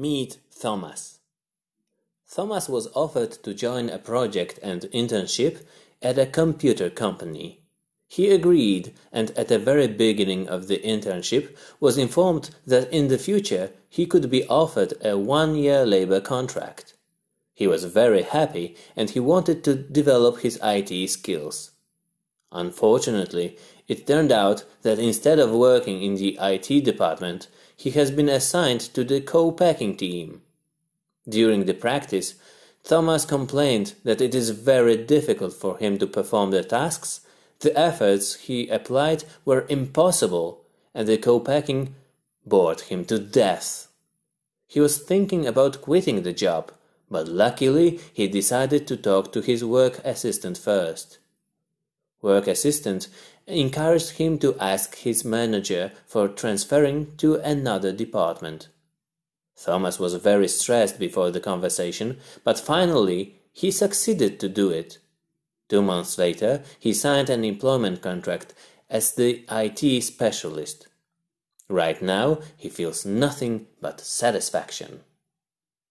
Meet Thomas. Thomas was offered to join a project and internship at a computer company. He agreed and at the very beginning of the internship was informed that in the future he could be offered a one-year labor contract. He was very happy and he wanted to develop his IT skills. Unfortunately, it turned out that instead of working in the IT department, he has been assigned to the co-packing team. During the practice, Thomas complained that it is very difficult for him to perform the tasks, the efforts he applied were impossible, and the co-packing bored him to death. He was thinking about quitting the job, but luckily he decided to talk to his work assistant first. Work assistant encouraged him to ask his manager for transferring to another department. Thomas was very stressed before the conversation, but finally he succeeded to do it. Two months later, he signed an employment contract as the IT specialist. Right now, he feels nothing but satisfaction.